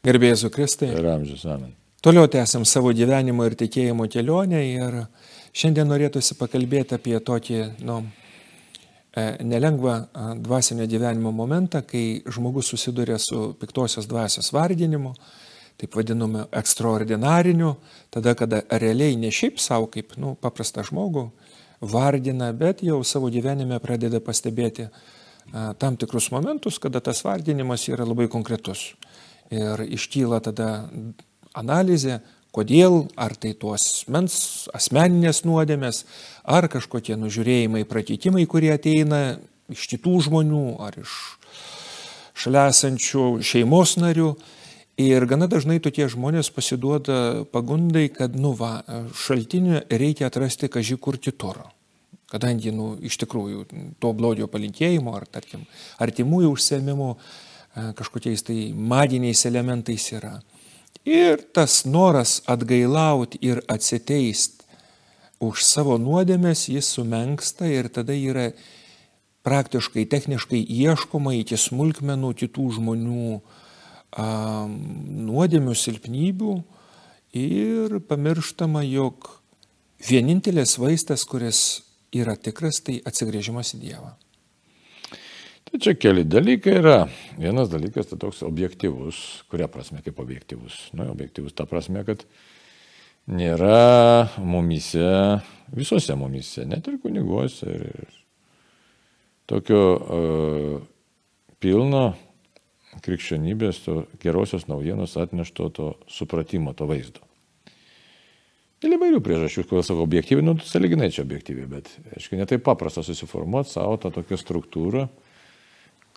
Gerbėjai Kristai. Ir amžius, amen. Toliau tęsiam savo gyvenimo ir tikėjimo kelionę ir šiandien norėtųsi pakalbėti apie tokį, nu, e, nelengvą dvasinio gyvenimo momentą, kai žmogus susiduria su piktosios dvasios vardinimu, taip vadinamu ekstraordinariniu, tada, kada realiai ne šiaip savo kaip, nu, paprastą žmogų vardina, bet jau savo gyvenime pradeda pastebėti tam tikrus momentus, kada tas vardinimas yra labai konkretus. Ir iškyla tada analizė, kodėl, ar tai tuos mens, asmeninės nuodėmės, ar kažkokie nužiūrėjimai, prakeitimai, kurie ateina iš kitų žmonių, ar iš šalia esančių šeimos narių. Ir gana dažnai tokie žmonės pasiduoda pagundai, kad, nu, va, šaltinių reikia atrasti kažį kur kitur. Kadangi, nu, iš tikrųjų, to blogio palinkėjimo ar, tarkim, artimųjų užsiemimų kažkokiais tai maginiais elementais yra. Ir tas noras atgailauti ir atsiteisti už savo nuodėmės, jis sumenksta ir tada yra praktiškai, techniškai ieškoma iki smulkmenų kitų žmonių a, nuodėmių silpnybių ir pamirštama, jog vienintelis vaistas, kuris yra tikras, tai atsigrėžimas į Dievą. Tai čia keli dalykai yra. Vienas dalykas tai toks objektivus, kuria prasme kaip objektivus. Nu, objektivus ta prasme, kad nėra mumise, visose mumise, net ir kuniguose. Ir tokio uh, pilno krikščionybės, to gerosios naujienos atnešto to supratimo, to vaizdo. Dėl įvairių priežasčių, kodėl sakau objektyviai, nu, saliginai čia objektyviai, bet, aišku, netai paprasta susiformuoti savo tą tokią struktūrą,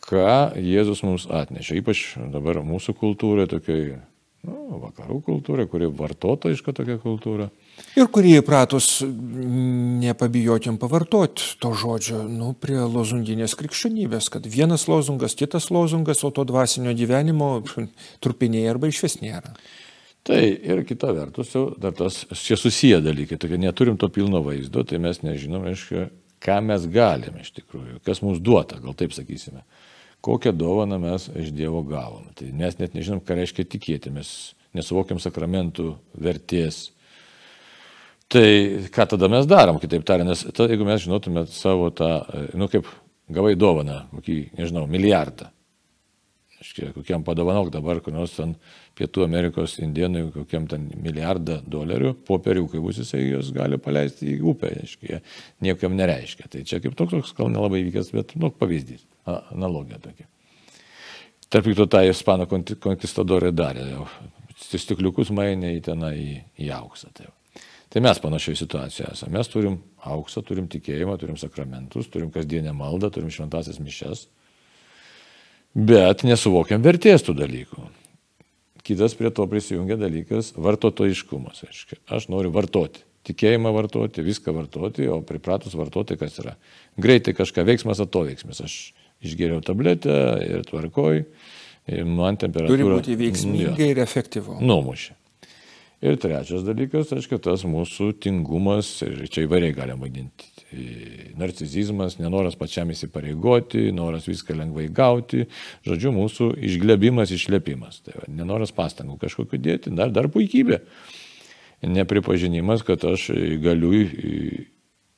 ką Jėzus mums atnešė. Ypač dabar mūsų kultūrai, tokiai, nu, vakarų kultūrai, kuri vartotojiška tokia kultūra. Ir kurie įpratus, nepabijokim pavartoti to žodžio, nu, prie lozunginės krikščionybės, kad vienas lozungas, kitas lozungas, o to dvasinio gyvenimo trupinėje arba iš vis nėra. Tai ir kita vertus, jau dar tas čia susiję dalykai, tokie neturim to pilno vaizdo, tai mes nežinom, aišku, ką mes galime iš tikrųjų, kas mums duota, gal taip sakysime, kokią dovaną mes iš Dievo gavom. Tai mes net nežinom, ką reiškia tikėti, mes nesuvokiam sakramentų vertės. Tai ką tada mes darom, kitaip tariant, nes tada, jeigu mes žinotume savo tą, nu kaip gavai dovaną, kokį, nežinau, milijardą, kokiam padovanok dabar, kur nors ten Pietų Amerikos indienui, kokiam ten milijardą dolerių, popieriukai bus jisai juos gali paleisti į upę, aiškiai, niekam nereiškia. Tai čia kaip toks, toks gal nelabai vykęs, bet, nu, pavyzdys, analogija tokia. Tarp kito, tą ispanų konkistadorė darė jau. Stikliukus mainė į tenai į, į auksą. Tai, tai mes panašioje situacijoje esame. Mes turim auksą, turim tikėjimą, turim sakramentus, turim kasdienę maldą, turim šventasias mišes bet nesuvokiam vertės tų dalykų. Kitas prie to prisijungia dalykas - vartotojiškumas. Aš noriu vartoti. Tikėjimą vartoti, viską vartoti, o pripratus vartoti, kas yra. Greitai kažką veiksmas, atoveiksmis. Aš išgeriau tabletę ir tvarkoju, man temperatūra. Turi būti veiksmingai ja, ir efektyvu. Numušė. Ir trečias dalykas, aišku, tas mūsų tingumas, ir čia įvairiai galim vadinti narcizizmas, nenoras pačiam įsipareigoti, noras viską lengvai gauti, žodžiu, mūsų išglebimas, išlepimas. Tai va, nenoras pastangų kažkokiu dėti, dar, dar puikybė. Nepripažinimas, kad aš galiu,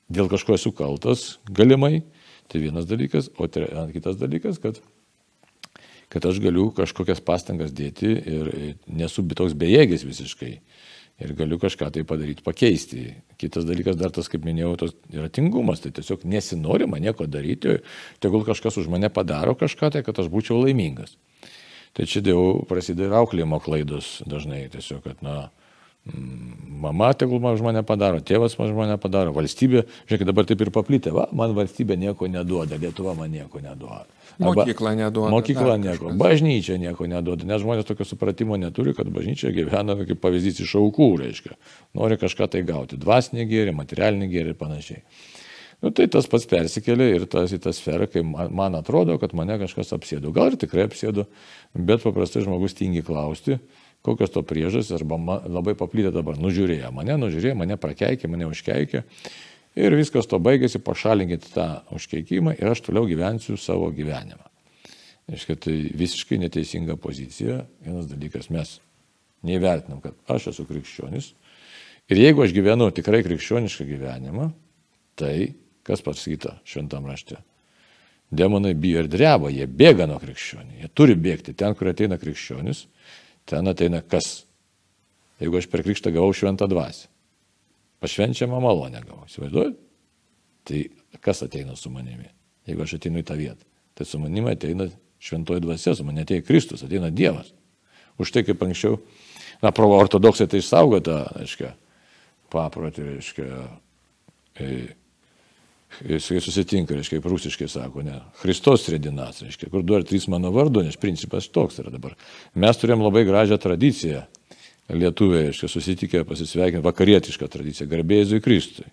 dėl kažko esu kaltas, galimai, tai vienas dalykas, o tre, kitas dalykas, kad kad aš galiu kažkokias pastangas dėti ir nesu toks bejėgis visiškai ir galiu kažką tai padaryti, pakeisti. Kitas dalykas dar tas, kaip minėjau, tas yra tingumas, tai tiesiog nesinori man nieko daryti, tegul kažkas už mane padaro kažką, tai kad aš būčiau laimingas. Tai čia jau prasideda auklėjimo klaidos dažnai, tiesiog, kad, na, mama tegul už mane padaro, tėvas man už mane padaro, valstybė, žiūrėkit, dabar taip ir paplitė, va, man valstybė nieko neduoda, Lietuva man nieko neduoda. Mokykla neduoda. Mokykla nieko, bažnyčia nieko neduoda, nes žmonės tokio supratimo neturi, kad bažnyčia gyvena kaip pavyzdys iš aukų, reiškia. Nori kažką tai gauti, dvasinį gėrį, materialinį gėrį ir panašiai. Nu, tai tas pats persikėlė ir tas į tą sferą, kai man, man atrodo, kad mane kažkas apsėdo. Gal ir tikrai apsėdo, bet paprastai žmogus tingi klausti, kokios to priežastys, arba man, labai paplytė dabar, nužiūrėjo mane, nužiūrėjo mane, prakeikė, mane užkeikė. Ir viskas to baigėsi, pašalinkit tą užkeikimą ir aš toliau gyvensiu savo gyvenimą. Aiškiai, tai visiškai neteisinga pozicija. Vienas dalykas, mes neįvertinam, kad aš esu krikščionis. Ir jeigu aš gyvenu tikrai krikščionišką gyvenimą, tai kas pasakyta šventam rašte? Demonai bijo ir dreba, jie bėga nuo krikščionių. Jie turi bėgti. Ten, kur ateina krikščionis, ten ateina kas? Jeigu aš per krikštą gavau šventą dvasę, pašvenčiamą malonę gavau, įsivaizduoju? Tai kas ateina su manimi, jeigu aš ateinu į tą vietą? Tai su manimi ateina šventoji dvasia, su manimi ateina Kristus, ateina Dievas. Už tai kaip anksčiau, na, provo ortodoksai tai išsaugota, aiškiai, paprotį, reiškia, jisai susitinka, reiškia, kaip rusiškai sako, ne, Kristos redinas, reiškia, kur du ar trys mano vardu, nes principas toks yra dabar. Mes turėjom labai gražią tradiciją, lietuviai, reiškia, susitikę pasisveikinti, vakarietišką tradiciją, garbėjai Kristui.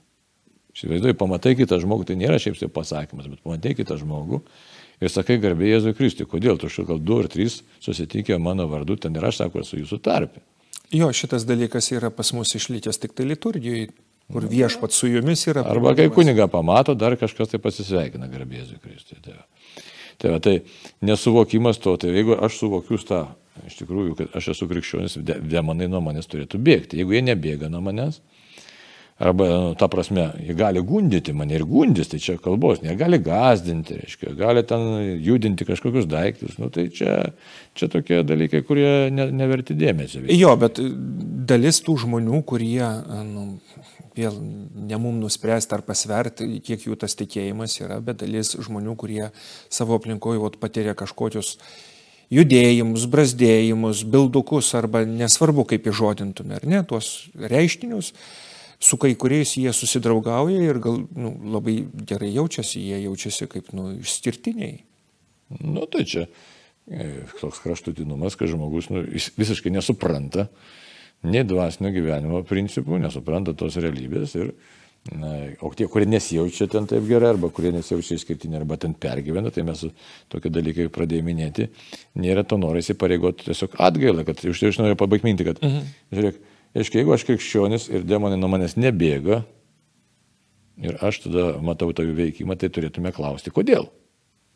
Įsivaizduoju, pamatai kitą žmogų, tai nėra šiaip tai pasakymas, bet pamatai kitą žmogų ir sakai garbėjai Jėzui Kristui. Kodėl? Tu štai gal du ar trys susitikę mano vardu, ten ir aš sakau, esu jūsų tarpė. Jo, šitas dalykas yra pas mus išlikęs tik tai liturgijoje, kur viešpat su jumis yra. Arba kai kuniga pamato, dar kažkas tai pasisveikina garbėzui Kristui. Tai, va. tai, va, tai nesuvokimas to, tai jeigu aš suvokiu tą, iš tikrųjų, kad aš esu krikščionis, demonai nuo manęs turėtų bėgti. Jeigu jie nebėga nuo manęs, Arba, nu, ta prasme, jie gali gundyti mane ir gundys, tai čia kalbos, jie gali gazdinti, reiškia, gali ten judinti kažkokius daiktus. Nu, tai čia, čia tokie dalykai, kurie ne, neverti dėmesio. Jo, bet dalis tų žmonių, kurie, nu, vėl ne mum nuspręsti ar pasverti, kiek jų tas tikėjimas yra, bet dalis žmonių, kurie savo aplinkoje patiria kažkokius judėjimus, brasdėjimus, bildukus arba nesvarbu, kaip įžodintume, ar ne, tuos reiškinius su kai kuriais jie susidraugauja ir gal nu, labai gerai jaučiasi, jie jaučiasi kaip nu, išskirtiniai. Nu tai čia e, toks kraštutinumas, kad žmogus nu, visiškai nesupranta nei dvasinio gyvenimo principų, nesupranta tos realybės ir Na, o tie, kurie nesijaučia ten taip gerai, arba kurie nesijaučia išskirtinė, arba ten pergyvena, tai mes tokie dalykai pradėjome minėti, nėra to noras įpareigoti tiesiog atgailą, kad už tai aš noriu pabaigti mintį, kad, mhm. žiūrėk, Aiškiai, jeigu aš krikščionis ir demonai nuo manęs nebėga ir aš tada matau jų veikimą, tai turėtume klausti, kodėl.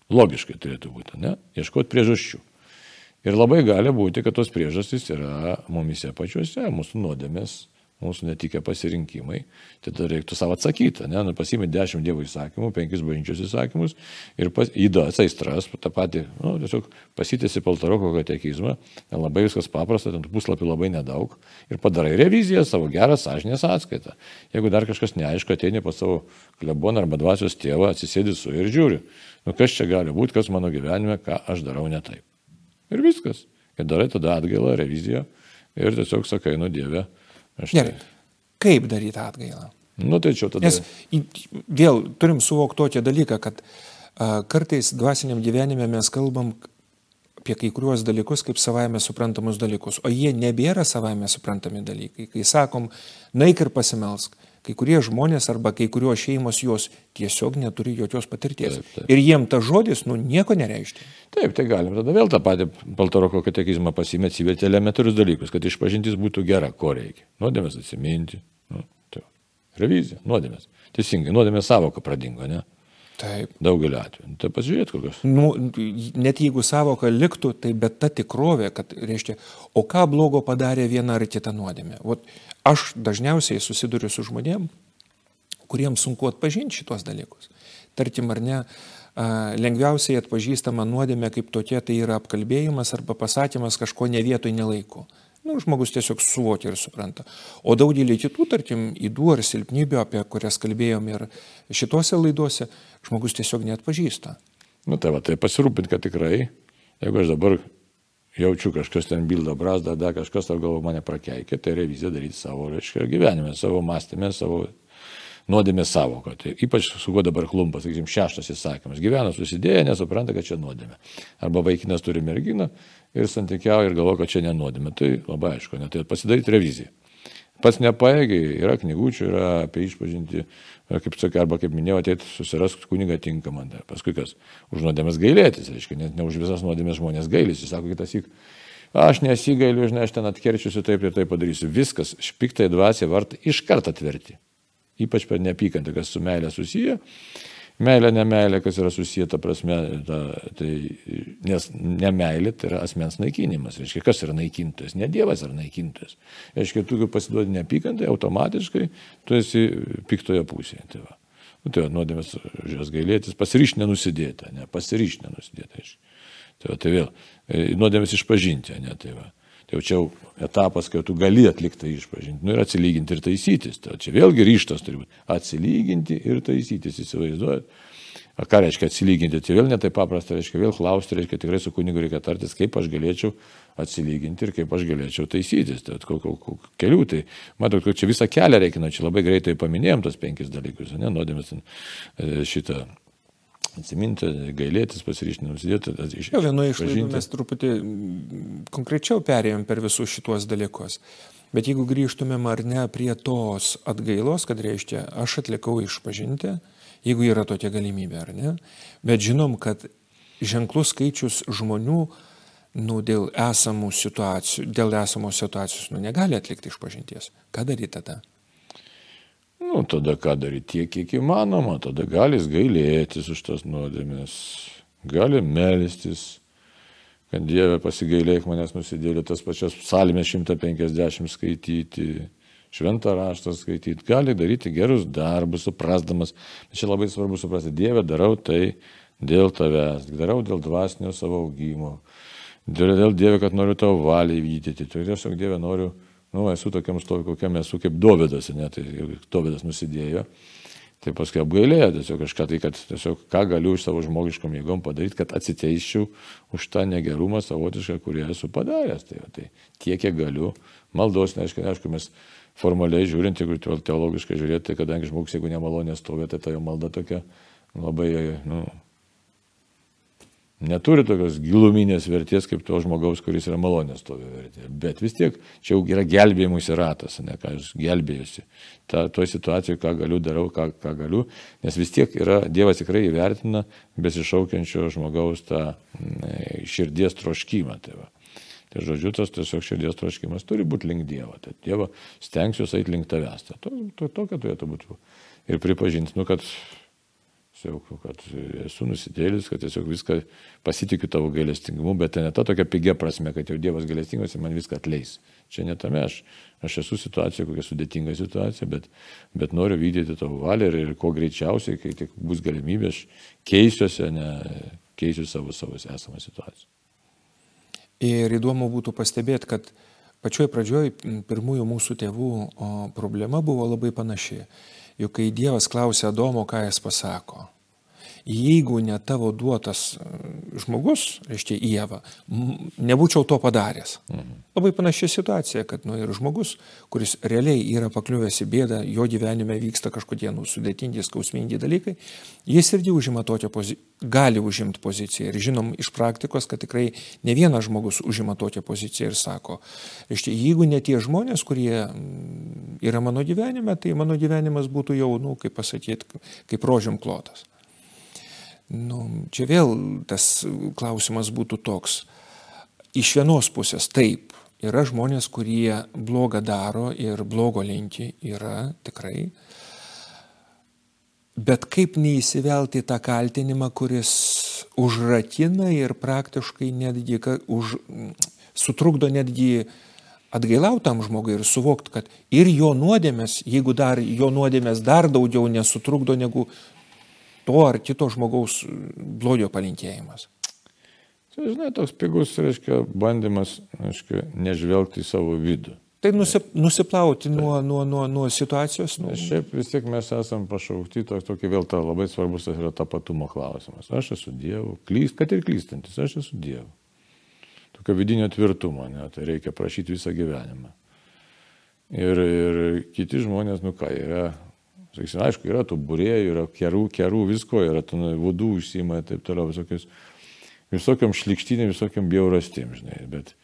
Logiškai turėtų būti, ne? Ieškoti priežasčių. Ir labai gali būti, kad tos priežastys yra mumise pačiuose, mūsų nuodėmės mūsų netikę pasirinkimai, tai tada reiktų savo atsakyti, ne, nu, pasimė dešimt Dievo įsakymų, penkis bažnyčios įsakymus ir pas, įdas, aistras, tą patį, nu, tiesiog pasitėsi paltaroko katekizmą, ten labai viskas paprasta, ten puslapių labai nedaug ir padarai reviziją, savo gerą sąžinės atskaitą. Jeigu dar kažkas neaišku, ateini pas savo kleboną arba dvasios tėvą, atsisėdi su ir žiūri, nu kas čia gali būti, kas mano gyvenime, ką aš darau ne taip. Ir viskas. Ir darai tada atgailą, reviziją ir tiesiog sakai, nu Dieve, Aš Gerai. Tai... Kaip daryti atgailą? Nu, tai čia tada. Nes vėl turim suvokti tokią dalyką, kad a, kartais dvasiniam gyvenime mes kalbam apie kai kuriuos dalykus kaip savaime suprantamus dalykus, o jie nebėra savaime suprantami dalykai. Kai sakom, naik ir pasimelsk, kai kurie žmonės arba kai kurios šeimos jos tiesiog neturi jokios patirties. Taip, taip. Ir jiem ta žodis, nu, nieko nereiškia. Taip, tai galim tada vėl tą patį Baltaroko katekizmą pasimė atsiverti elementarius dalykus, kad išpažintis būtų gera, ko reikia. Nuodėmės atsiminti. Nu, tai. Revizija, nuodėmės. Teisingai, nuodėmės savoka pradingo, ne? Taip. Daugeliu atveju. Nu, tai pasižiūrėt kokios. Nu, net jeigu savoka liktų, tai bet ta tikrovė, kad, reiškia, o ką blogo padarė viena ar kita nuodėmė. Ot, aš dažniausiai susiduriu su žmonėm, kuriems sunku atpažinti šitos dalykus. Tarkim, ar ne, lengviausiai atpažįstama nuodėmė kaip tokia, tai yra apkalbėjimas arba pasakymas kažko ne vietoj nelaiko. Nu, žmogus tiesiog suvokia ir supranta. O daugelį kitų, tarkim, įdų ar silpnybių, apie kurias kalbėjom ir šituose laiduose, žmogus tiesiog net pažįsta. Nu tai va, tai pasirūpint, kad tikrai, jeigu aš dabar jaučiu kažkas ten bildą, brazdą, da kažkas ar galvo mane prakeikė, tai reviziją daryti savo, reiškia, gyvenime, savo mąstymę, savo nuodėmė savoką. Tai ypač su kuo dabar klumpas, sakysim, šeštas įsakymas. Gyvena susidėję, nesupranta, kad čia nuodėmė. Arba vaikinas turi merginą ir santykiauja ir galvo, kad čia nenodėmė. Tai labai aišku, net tai pasidaryti reviziją. Pats nepaėgiai, yra knygučių, yra apie išpažinti, kaip sakai, arba kaip minėjau, ateit susirask kunigą tinkamą. Paskui kas, už nuodėmės gailėtis, reiškia, net ne už visas nuodėmės žmonės gailisi, sako kitas įk. Aš nesigailiu, žinai, aš ten atkerčiusiu taip ir taip padarysiu. Viskas, špiktai dvasia vartai iš karto atverti. Ypač per neapykantą, kas su meilė susiję. Meilė, nemailė, kas yra susijęta prasme, ta, tai, nes nemailė tai yra asmens naikinimas. Reiškia, kas yra naikintojas? Ne Dievas yra naikintojas. Reiškia, tu, kai pasiduodi neapykantai, automatiškai tu esi piktoje pusėje. Tai va. Nu, tai nuodėmės jas gailėtis, pasiryš nenusidėti, ne, pasiryš nenusidėti. Tai, va, tai vėl, e, nuodėmės išpažinti, ne, tai va. Tai jau čia etapas, kai tu gali atlikti tai išpažinti. Nu ir atsilyginti ir taisytis. Tai čia vėlgi ryštas turi būti. Atsilyginti ir taisytis, įsivaizduojat. O ką reiškia atsilyginti? Tai vėl netai paprasta, reiškia vėl klausti, reiškia tikrai su kunigu reikia tartis, kaip aš galėčiau atsilyginti ir kaip aš galėčiau taisytis. Tai kokiu keliu, tai matot, kad čia visą kelią reikia, nu, čia labai greitai paminėjom tos penkis dalykus, ne, nuodėmės e, šitą atsiminti, gailėtis, pasiryšti, nusidėti. Iš, jo, vienoje iš laidų mes truputį konkrečiau perėjom per visus šituos dalykus. Bet jeigu grįžtumėm ar ne prie tos atgailos, kad reiškia, aš atlikau išpažinti, jeigu yra tokia galimybė ar ne, bet žinom, kad ženklus skaičius žmonių, nu, dėl esamų situacijų, dėl esamos situacijos, nu, negali atlikti išpažinties. Ką daryti tada? Nu, tada ką daryti tiek, kiek įmanoma, tada gali gailėtis už tas nuodėmės, gali melstis, kad Dieve pasigailėk manęs nusidėlė tas pačias psalmės 150 skaityti, šventą raštą skaityti, gali daryti gerus darbus, suprasdamas, bet čia labai svarbu suprasti, Dieve darau tai dėl tavęs, darau dėl dvasinio savo augimo, dėl Dieve, kad noriu tavo valią įvykdyti, tai tiesiog Dieve noriu nu, esu tokiam stovi, kokiam esu kaip Dovydas, ne, tai Dovydas nusidėjo. Tai paskui apgailėjo tiesiog kažką tai, kad tiesiog ką galiu iš savo žmogiškom jėgom padaryti, kad atsiteiščiau už tą negerumą savotišką, kurį esu padaręs. Tai, tai tiek, kiek galiu. Maldos, neaišku, neaišku, mes formaliai žiūrint, jeigu teologiškai žiūrėti, tai kadangi žmogus, jeigu nemalonė stovė, tai ta jo malda tokia labai, nu, neturi tokios giluminės vertės kaip to žmogaus, kuris yra malonės tovi vertė. Bet vis tiek čia jau yra gelbėjimusi ratas, ne ką aš gelbėjusi. Ta, toje situacijoje, ką galiu, darau, ką, ką galiu, nes vis tiek yra, Dievas tikrai įvertina besišaukiančio žmogaus tą ne, širdies troškimą. Tai, va. tai žodžiu, tas tiesiog širdies troškimas turi būti link Dievo. Tai Dievo stengsiuosi eiti link tavęs. Tai to, to, tokia turėtų būti. Ir pripažinti, nu, kad Tiesiog, kad esu nusidėlis, kad tiesiog viską pasitikiu tavo gailestingumu, bet tai ne ta tokia pigia prasme, kad jau Dievas gailestingas ir man viską atleis. Čia ne tame aš. Aš esu situacija, kokia sudėtinga situacija, bet, bet noriu vykdyti tavo valią ir, ir kuo greičiausiai, kai tik bus galimybė, aš keisiuosi, ne keisiu savo, savo esamą situaciją. Ir įdomu būtų pastebėti, kad pačioj pradžioj pirmųjų mūsų tėvų problema buvo labai panaši. Juk kai Dievas klausia Adomo, ką jis pasako, jeigu ne tavo duotas e, žmogus, reiškia Jėva, nebūčiau to padaręs. Mhm. Labai panaši situacija, kad nu, ir žmogus, kuris realiai yra pakliuvęs į bėdą, jo gyvenime vyksta kažkokie nu, sudėtingi, skausmingi dalykai, jis irgi užima tokią poziciją, gali užimti poziciją. Ir žinom iš praktikos, kad tikrai ne vienas žmogus užima tokią poziciją ir sako, reiškia, jeigu ne tie žmonės, kurie yra mano gyvenime, tai mano gyvenimas būtų jau, nu, kaip pasakyti, kaip rožėm klotas. Nu, čia vėl tas klausimas būtų toks. Iš vienos pusės taip, yra žmonės, kurie blogą daro ir blogo linki, yra tikrai. Bet kaip neįsivelti tą kaltinimą, kuris užrakina ir praktiškai netgi už, sutrukdo netgi atgailautam žmogui ir suvokti, kad ir jo nuodėmės, jeigu dar jo nuodėmės dar daugiau nesutrukdo negu to ar kito žmogaus blogio palinkėjimas. Čia, žinai, toks pigus, reiškia, bandymas, reiškia, nežvelgti į savo vidų. Tai nusip, nusiplauti tai. nuo, nuo, nuo, nuo situacijos. Nuo... Šiaip vis tiek mes esame pašaukti, toks tokį vėl tą labai svarbus yra tapatumo klausimas. Aš esu Dievu, klyst, kad ir klystantis, aš esu Dievu. Tokio vidinio tvirtumo, ne, tai reikia prašyti visą gyvenimą. Ir, ir kiti žmonės, nu ką, yra Sakysim, aišku, yra tų būrėjų, yra kerų, kerų, visko, yra tų vadų užsima ir taip toliau, visokius, visokiam šlikštinėm, visokiam bjaurastėm, žinai. Bet,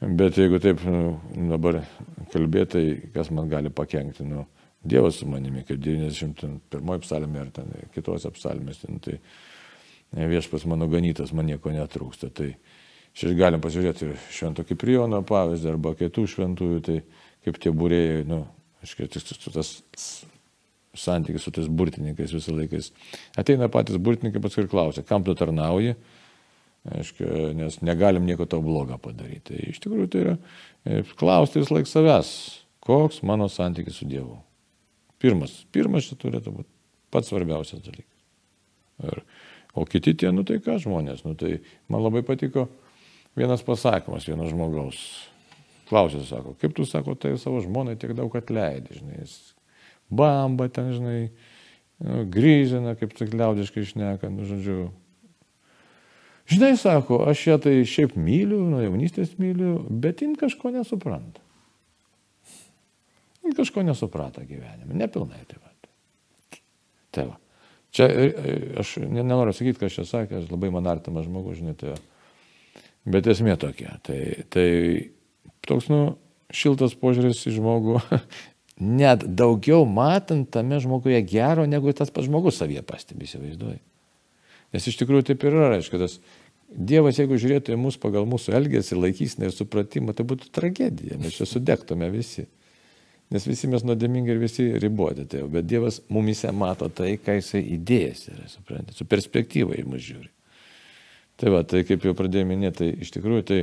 bet jeigu taip nu, dabar kalbėtai, kas man gali pakengti, nu, Dievas su manimi, kaip 91 psalmė ar ten kitose psalmės, ten, tai viešpas mano ganytas, man nieko netrūksta. Tai čia galim pasižiūrėti ir švento Kiprijono pavyzdį arba kitų šventųjų, tai kaip tie būrėjai, nu, aiškiai, tas santykis su tais burtininkais visą laikais. Ateina patys burtininkai paskui ir klausia, kam tu tarnauji, aiškia, nes negalim nieko to blogo padaryti. Tai iš tikrųjų tai yra e, klausti vis laik savęs, koks mano santykis su Dievu. Pirmas, pirmas čia turėtų būti pats svarbiausias dalykas. Ir, o kiti tie, nu tai ką žmonės, nu tai man labai patiko vienas pasakymas vieno žmogaus. Klausė, sako, kaip tu sako, tai savo žmonai tiek daug atleidai, žinai, jis bamba ten, žinai, nu, grįžina, kaip tik liaudiškai išneka, nu, žodžiu. Žinai, sako, aš ją tai šiaip myliu, nuo jaunystės myliu, bet jin kažko nesupranta. Jin kažko nesuprata gyvenime, nepilnai tai va. Tai va. Čia e, e, aš nenoriu sakyti, kas čia sakė, aš labai man artimas žmogus, žinai, tai, bet esmė tokia. Tai, tai toks, nu, šiltas požiūris į žmogų, net daugiau matant tame žmoguje gero, negu tas pats žmogus savyje pastebi, įsivaizduoji. Nes iš tikrųjų taip ir yra, reiškia, tas Dievas, jeigu žiūrėtų į mus pagal mūsų elgesį, laikysinę ir supratimą, tai būtų tragedija, mes čia sudegtume visi. Nes visi mes nuodėmingi ir visi riboti. Tai, bet Dievas mumise mato tai, ką jisai įdėjęs yra, suprantate, su perspektyva į mus žiūri. Tai va, tai kaip jau pradėjome minėti, tai iš tikrųjų, tai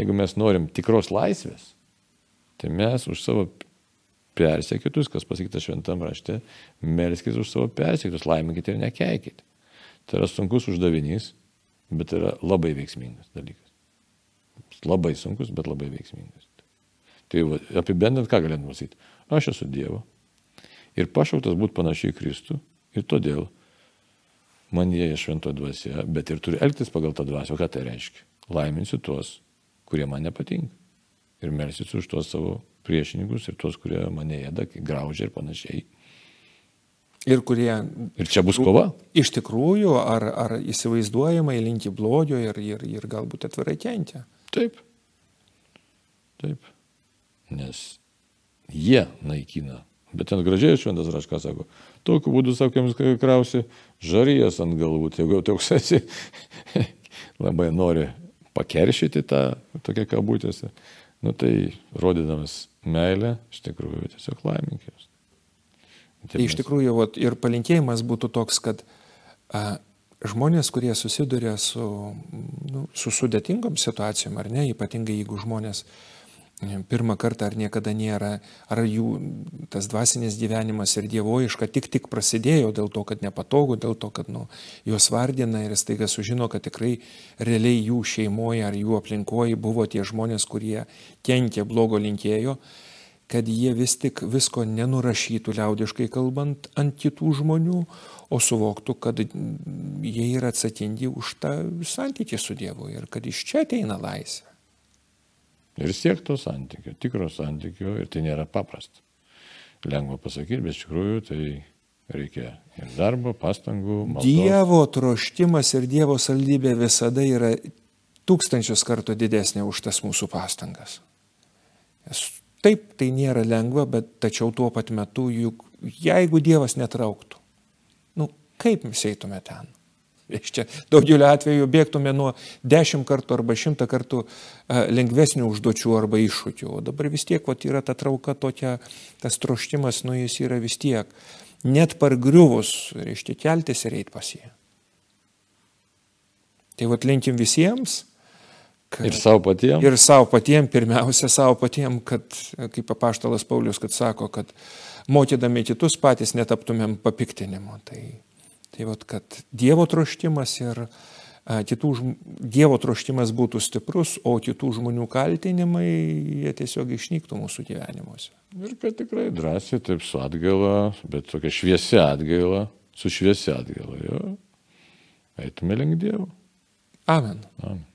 jeigu mes norim tikros laisvės, tai mes už savo persekitus, kas pasakyta šventam rašte, melskite už savo persekitus, laiminkite ir nekeikite. Tai yra sunkus uždavinys, bet yra labai veiksmingas dalykas. Labai sunkus, bet labai veiksmingas. Tai va, apibendrint, ką galėtum pasakyti? Aš esu Dievo ir pašauktas būti panašiai Kristų ir todėl man jie švento dvasia, bet ir turi elgtis pagal tą dvasę. O ką tai reiškia? Laiminsiu tuos, kurie man nepatinka. Ir melsiu už tuos savo priešininkus ir tuos, kurie mane ėda, graužia ir panašiai. Ir kurie. Ir čia bus kova? Iš tikrųjų, ar, ar įsivaizduojamai linki blogio ir, ir, ir galbūt atvirai kentia. Taip. Taip nes jie naikina. Bet ten gražiai šventas raškas sako, tokiu būdu, sakėms, krausi žarijas ant galvų, jeigu toks esi, labai nori pakeršyti tą tokią kabutėse, nu tai rodydamas meilę, iš tikrųjų tiesiog laiminkės. Tai iš tikrųjų vat, ir palinkėjimas būtų toks, kad a, žmonės, kurie susiduria su, nu, su sudėtingom situacijom, ar ne, ypatingai jeigu žmonės pirmą kartą ar niekada nėra, ar jų tas dvasinis gyvenimas ir dievoiška tik tik prasidėjo dėl to, kad nepatogu, dėl to, kad nu, juos vardina ir staiga sužino, kad tikrai realiai jų šeimoje ar jų aplinkoje buvo tie žmonės, kurie kenkė blogo linkėjo, kad jie vis tik visko nenurašytų liaudiškai kalbant ant kitų žmonių, o suvoktų, kad jie yra atsakingi už tą santykį su Dievu ir kad iš čia ateina laisvė. Ir siekti to santykio, tikro santykio, ir tai nėra paprasta. Lengva pasakyti, bet iš tikrųjų tai reikia ir darbo, pastangų. Maldos. Dievo troštimas ir Dievo saldybė visada yra tūkstančius kartų didesnė už tas mūsų pastangas. Taip, tai nėra lengva, bet tačiau tuo pat metu, juk jeigu Dievas netrauktų, nu kaip mes eitume ten? Iš čia daugeliu atveju bėgtume nuo dešimt kartų arba šimtą kartų e, lengvesnių užduočių arba iššūkių. O dabar vis tiek vat, yra ta trauka tokia, tas troštimas, nu jis yra vis tiek. Net pargriuvus, reiškia, keltis ir eiti pas jį. Tai vat linkim visiems. Kad, ir savo patiems. Ir savo patiems, pirmiausia, savo patiems, kad, kaip apaštalas Paulius, kad sako, kad mokydami kitus patys netaptumėm papiktinimu. Tai Tai vat, kad Dievo troštimas ir kitų, Dievo troštimas būtų stiprus, o kitų žmonių kaltinimai, jie tiesiog išnyktų mūsų gyvenimuose. Ir kad tikrai drąsiai, taip su atgaila, bet tokia šviesia atgaila, su šviesia atgaila, jo, eitume link Dievo. Amen. Amen.